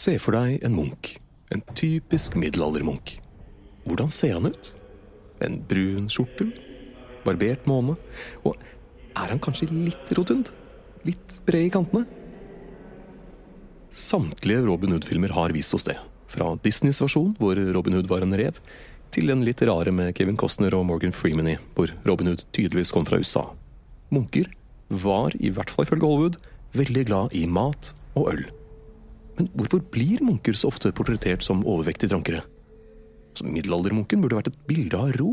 Se for deg en munk. En typisk middelaldermunk. Hvordan ser han ut? En brun skjortel? Barbert måne? Og er han kanskje litt rotund? Litt bred i kantene? Samtlige Robin Hood-filmer har vist oss det. Fra Disneys versjon, hvor Robin Hood var en rev, til den litt rare med Kevin Costner og Morgan Freeman i, hvor Robin Hood tydeligvis kom fra USA. Munker var, i hvert fall ifølge Hollywood, veldig glad i mat og øl. Men hvorfor blir munker så ofte portrettert som overvektige drankere? Så middelaldermunken burde vært et bilde av ro,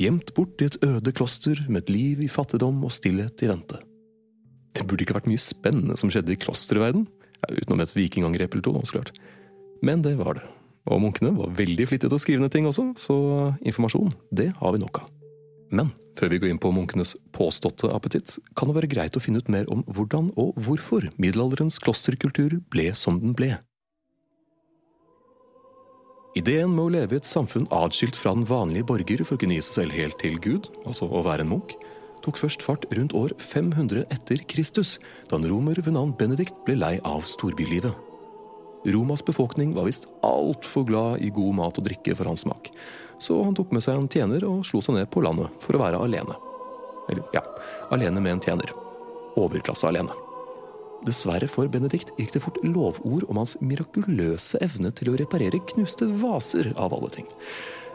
gjemt bort i et øde kloster med et liv i fattigdom og stillhet i vente. Det burde ikke vært mye spennende som skjedde i klosterverden, ja, utenom et vikingangrep eller to, så klart. Men det var det. Og munkene var veldig flittige til å skrive ned ting også, så informasjon, det har vi nok av. Men før vi går inn på munkenes påståtte appetitt, kan det være greit å finne ut mer om hvordan og hvorfor middelalderens klosterkultur ble som den ble. Ideen med å leve i et samfunn atskilt fra den vanlige borger for å kunne gi seg selv helt til Gud, altså å være en munk, tok først fart rundt år 500 etter Kristus, da en romer ved navn Benedikt ble lei av storbylivet. Romas befolkning var visst altfor glad i god mat og drikke for hans smak, så han tok med seg en tjener og slo seg ned på landet for å være alene. Eller ja, alene med en tjener. Overklasse alene. Dessverre for Benedikt gikk det fort lovord om hans mirakuløse evne til å reparere knuste vaser, av alle ting.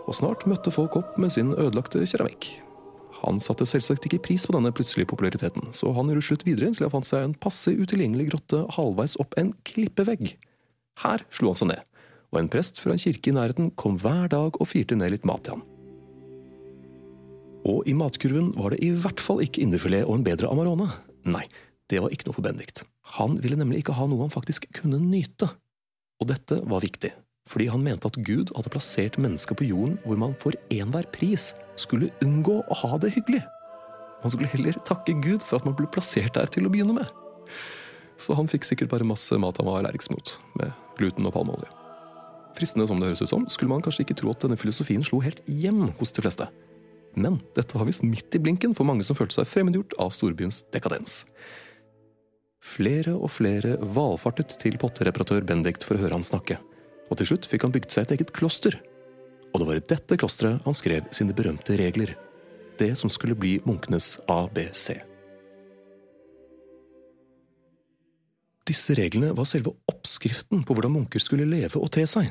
Og snart møtte folk opp med sin ødelagte keramikk. Han satte selvsagt ikke pris på denne plutselige populariteten, så han ruslet videre til han fant seg en passe utilgjengelig grotte halvveis opp en klippevegg. Her slo han seg ned, og en prest fra en kirke i nærheten kom hver dag og firte ned litt mat til han. Og i matkurven var det i hvert fall ikke indrefilet og en bedre Amarone. Nei, det var ikke noe for Bendikt. Han ville nemlig ikke ha noe han faktisk kunne nyte. Og dette var viktig, fordi han mente at Gud hadde plassert mennesker på jorden hvor man for enhver pris skulle unngå å ha det hyggelig. Man skulle heller takke Gud for at man ble plassert der til å begynne med. Så han fikk sikkert bare masse mat han var allergisk mot, med gluten og palmeolje. Fristende som det høres ut som, skulle man kanskje ikke tro at denne filosofien slo helt hjem hos de fleste. Men dette var visst midt i blinken for mange som følte seg fremmedgjort av storbyens dekadens. Flere og flere valfartet til pottereparatør Bendikt for å høre han snakke, og til slutt fikk han bygd seg et eget kloster. Og det var i dette klosteret han skrev sine berømte regler, det som skulle bli munkenes ABC. Disse reglene var selve oppskriften på hvordan munker skulle leve og te seg.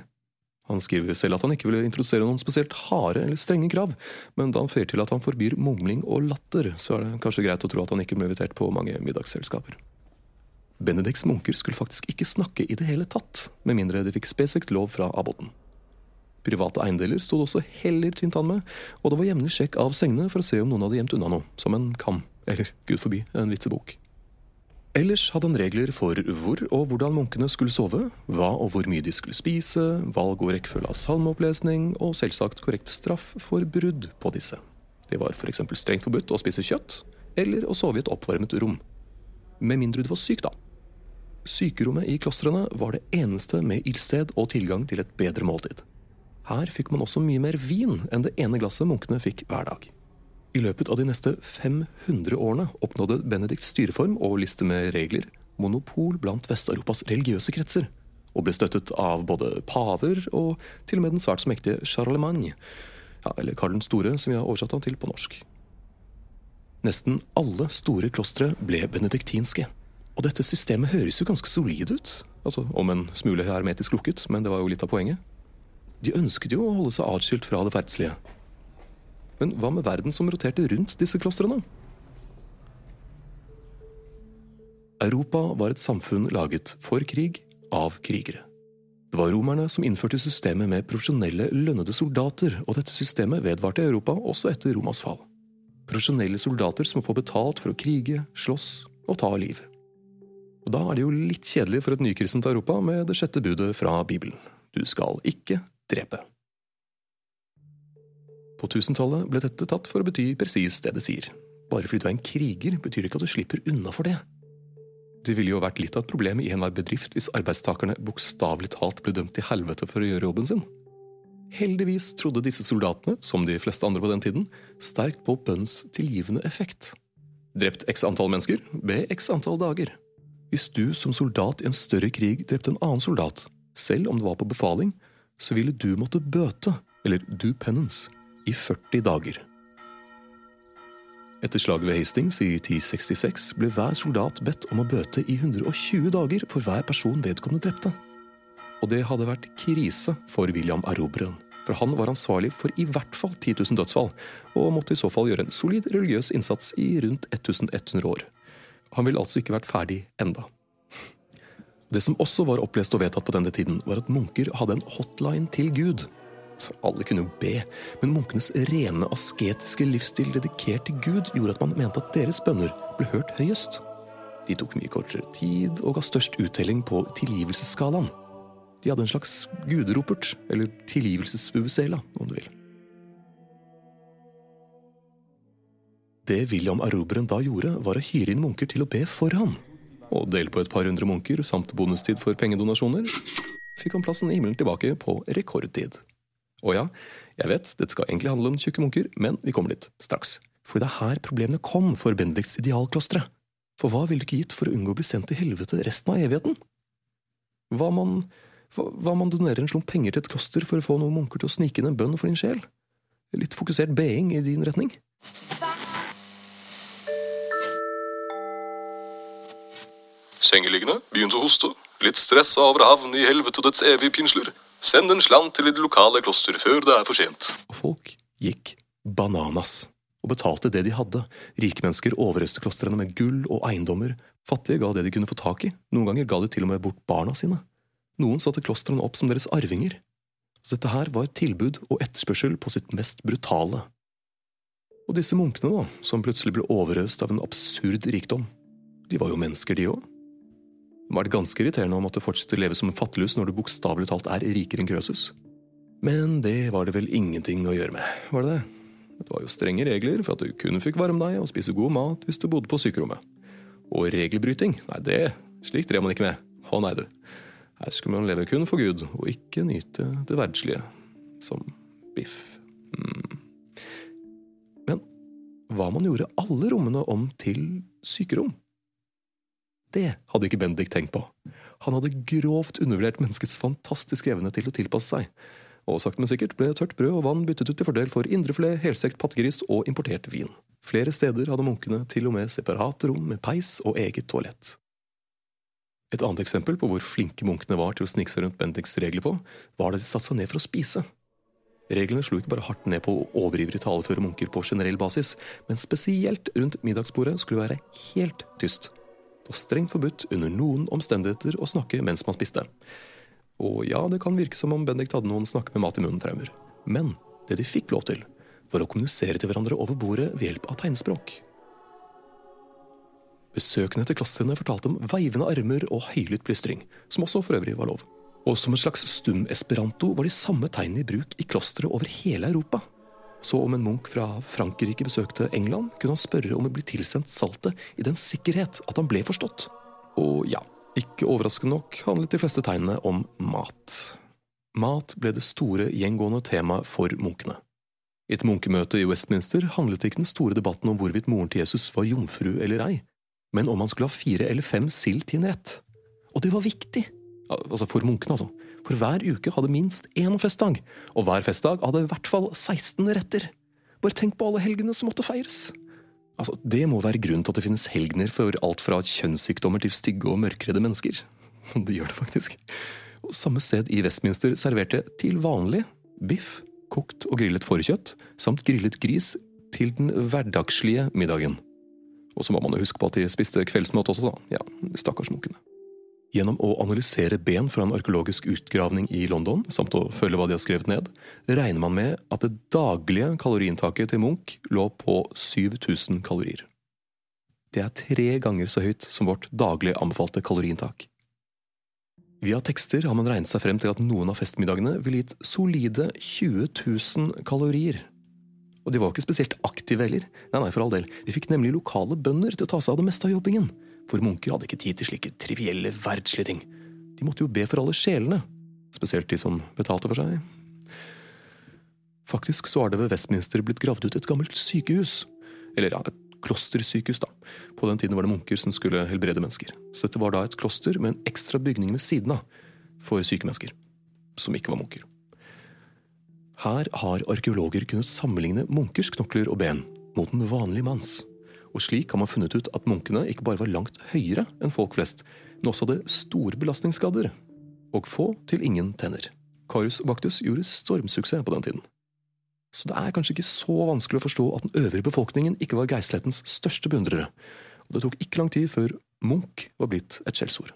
Han skriver selv at han ikke ville introdusere noen spesielt harde eller strenge krav, men da han føyer til at han forbyr mumling og latter, så er det kanskje greit å tro at han ikke ble invitert på mange middagsselskaper. Benedicts munker skulle faktisk ikke snakke i det hele tatt, med mindre de fikk spesifikt lov fra abboten. Private eiendeler stod også heller tynt an med, og det var jevnlig sjekk av sengene for å se om noen hadde gjemt unna noe, som en kam, eller gud forbi, en vitsebok. Ellers hadde han regler for hvor og hvordan munkene skulle sove, hva og hvor mye de skulle spise, valg og rekkefølge av salmeopplesning, og selvsagt korrekt straff for brudd på disse. Det var f.eks. strengt forbudt å spise kjøtt, eller å sove i et oppvarmet rom. Med mindre du var syk, da. Sykerommet i klostrene var det eneste med ildsted og tilgang til et bedre måltid. Her fikk man også mye mer vin enn det ene glasset munkene fikk hver dag. I løpet av de neste 500 årene oppnådde Benedikts styreform og liste med regler monopol blant Vest-Europas religiøse kretser, og ble støttet av både paver og til og med den svært så mektige Charlemagne, ja, eller Karl den store, som vi har oversatt ham til på norsk. Nesten alle store klostre ble benediktinske, og dette systemet høres jo ganske solid ut, altså om en smule hermetisk lukket, men det var jo litt av poenget. De ønsket jo å holde seg atskilt fra det verdslige, men hva med verden som roterte rundt disse klostrene? Europa var et samfunn laget for krig, av krigere. Det var romerne som innførte systemet med profesjonelle, lønnede soldater, og dette systemet vedvarte Europa også etter Romas fall. Profesjonelle soldater som får betalt for å krige, slåss og ta liv. Og Da er det jo litt kjedelig for et nykristent Europa med det sjette budet fra Bibelen. Du skal ikke drepe. På 1000-tallet ble dette tatt for å bety presis det det sier. Bare fordi du er en kriger, betyr det ikke at du slipper unna for det. Det ville jo vært litt av et problem i enhver bedrift hvis arbeidstakerne bokstavelig talt ble dømt til helvete for å gjøre jobben sin. Heldigvis trodde disse soldatene, som de fleste andre på den tiden, sterkt på bønns tilgivende effekt. Drept x antall mennesker ved x antall dager. Hvis du som soldat i en større krig drepte en annen soldat, selv om det var på befaling, så ville du måtte bøte, eller do penance, i 40 dager. Etter slaget ved Hastings i 1066 ble hver soldat bedt om å bøte i 120 dager for hver person vedkommende drepte. Og det hadde vært krise for William Erobreren, for han var ansvarlig for i hvert fall 10 000 dødsfall, og måtte i så fall gjøre en solid religiøs innsats i rundt 1100 år. Han ville altså ikke vært ferdig enda. Det som også var opplest og vedtatt på denne tiden, var at munker hadde en hotline til Gud, alle kunne jo be, men munkenes rene asketiske livsstil dedikert til Gud gjorde at man mente at deres bønner ble hørt høyest. De tok mye kortere tid og ga størst uttelling på tilgivelsesskalaen. De hadde en slags guderopert, eller tilgivelsesvuvusela, om du vil. Det William Erobreren da gjorde, var å hyre inn munker til å be for ham. Og dele på et par hundre munker samt bonustid for pengedonasjoner fikk han plassen i himmelen tilbake på rekordtid. Og ja, jeg vet, dette skal egentlig handle om tjukke munker, men vi kommer dit straks. For det er her problemene kom for Benedikts idealklostre. For hva ville du ikke gitt for å unngå å bli sendt til helvete resten av evigheten? Hva man, hva man donerer en slump penger til et kloster for å få noen munker til å snike inn en bønn for din sjel? Litt fokusert being i din retning? Sengeliggende, begynte å hoste, litt stressa over å havne i helvete og dets evige pinsler. Send en slant til det lokale kloster før det er for sent. Folk gikk bananas og betalte det de hadde. Rike mennesker overøste klostrene med gull og eiendommer. Fattige ga det de kunne få tak i. Noen ganger ga de til og med bort barna sine. Noen satte klostrene opp som deres arvinger. Så dette her var tilbud og etterspørsel på sitt mest brutale. Og disse munkene, da, som plutselig ble overøst av en absurd rikdom, de var jo mennesker, de òg var det ganske irriterende å måtte fortsette å leve som en fattiglus når du bokstavelig talt er rikere enn Krøsus. Men det var det vel ingenting å gjøre med, var det det? Det var jo strenge regler for at du kun fikk varme deg og spise god mat hvis du bodde på sykerommet. Og regelbryting, nei det, slikt drev man ikke med. Å nei, du. Her skulle man leve kun for Gud, og ikke nyte det verdslige. Som biff. Mm. hva man gjorde alle rommene om til sykerom. Det hadde ikke Bendik tenkt på. Han hadde grovt undervurdert menneskets fantastiske evne til å tilpasse seg. Og sakte, men sikkert ble tørt brød og vann byttet ut til fordel for indrefilet, helstekt pattegris og importert vin. Flere steder hadde munkene til og med separate rom med peis og eget toalett. Et annet eksempel på hvor flinke munkene var til å snike seg rundt Bendiks regler på, var da de satte seg ned for å spise. Reglene slo ikke bare hardt ned på overivrige taleføre munker på generell basis, men spesielt rundt middagsbordet skulle være helt tyst. Var strengt forbudt under noen omstendigheter å snakke mens man spiste. Og ja, det kan virke som om Bendikt hadde noen snakke med mat i munnen-traumer. Men det de fikk lov til, var å kommunisere til hverandre over bordet ved hjelp av tegnspråk. Besøkende til klostrene fortalte om veivende armer og høylytt plystring, som også for øvrig var lov. Og som en slags stum-esperanto var de samme tegnene i bruk i klostre over hele Europa. Så om en munk fra Frankrike besøkte England, kunne han spørre om å bli tilsendt saltet i den sikkerhet at han ble forstått. Og ja, ikke overraskende nok handlet de fleste tegnene om mat. Mat ble det store, gjengående temaet for munkene. I et munkemøte i Westminster handlet ikke den store debatten om hvorvidt moren til Jesus var jomfru eller ei, men om han skulle ha fire eller fem sild til en rett. Og det var viktig! Altså for munkene, altså. For hver uke hadde minst én festdag, og hver festdag hadde i hvert fall 16 retter. Bare tenk på alle helgene som måtte feires. Altså, Det må være grunnen til at det finnes helgener for alt fra kjønnssykdommer til stygge og mørkredde mennesker. Det gjør det faktisk. Og samme sted i Westminster serverte til vanlig biff, kokt og grillet fårekjøtt, samt grillet gris til den hverdagslige middagen. Og så må man jo huske på at de spiste kveldsmat også, da. Ja, stakkars munkene. Gjennom å analysere ben fra en arkeologisk utgravning i London, samt å følge hva de har skrevet ned, regner man med at det daglige kaloriinntaket til Munch lå på 7000 kalorier. Det er tre ganger så høyt som vårt daglig anbefalte kaloriinntak. Via tekster har man regnet seg frem til at noen av festmiddagene ville gitt solide 20 000 kalorier. Og de var ikke spesielt aktive heller. Nei, nei, for all del. De fikk nemlig lokale bønder til å ta seg av det meste av jobbingen. For munker hadde ikke tid til slike trivielle, verdslige ting. De måtte jo be for alle sjelene. Spesielt de som betalte for seg. Faktisk så er det ved Westminster blitt gravd ut et gammelt sykehus. Eller ja, et klostersykehus, da. På den tiden var det munker som skulle helbrede mennesker. Så dette var da et kloster med en ekstra bygning ved siden av for syke mennesker. Som ikke var munker. Her har arkeologer kunnet sammenligne munkers knokler og ben mot den vanlige manns. Og slik har man funnet ut at munkene ikke bare var langt høyere enn folk flest, men også hadde store belastningsskader. Og få til ingen tenner. Karius Baktus gjorde stormsuksess på den tiden. Så det er kanskje ikke så vanskelig å forstå at den øvrige befolkningen ikke var geistlighetens største beundrere, og det tok ikke lang tid før Munch var blitt et skjellsord.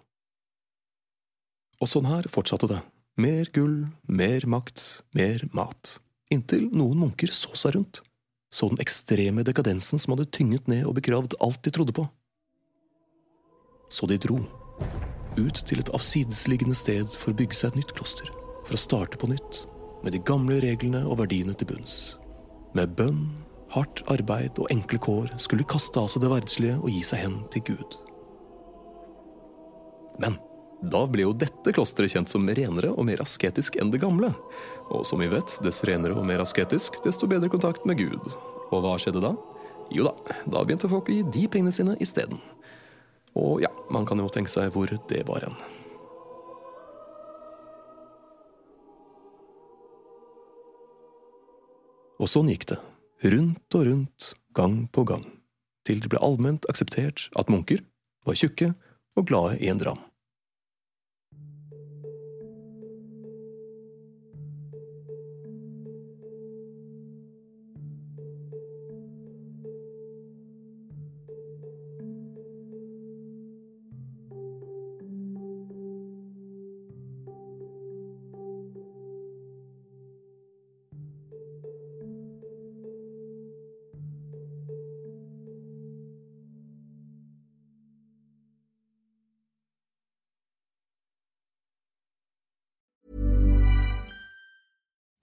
Og sånn her fortsatte det, mer gull, mer makt, mer mat. Inntil noen munker så seg rundt. Så den ekstreme dekadensen som hadde tynget ned og begravd alt de trodde på. Så de dro. Ut til et avsidesliggende sted for å bygge seg et nytt kloster. For å starte på nytt. Med de gamle reglene og verdiene til bunns. Med bønn, hardt arbeid og enkle kår skulle de kaste av seg det verdslige og gi seg hen til Gud. Men da ble jo dette klosteret kjent som renere og mer asketisk enn det gamle. Og som vi vet, dess renere og mer asketisk, desto bedre kontakt med Gud. Og hva skjedde da? Jo da, da begynte folk å gi de pengene sine isteden. Og ja, man kan jo tenke seg hvor det var hen. Og sånn gikk det, rundt og rundt, gang på gang, til det ble allment akseptert at munker var tjukke og glade i en dram.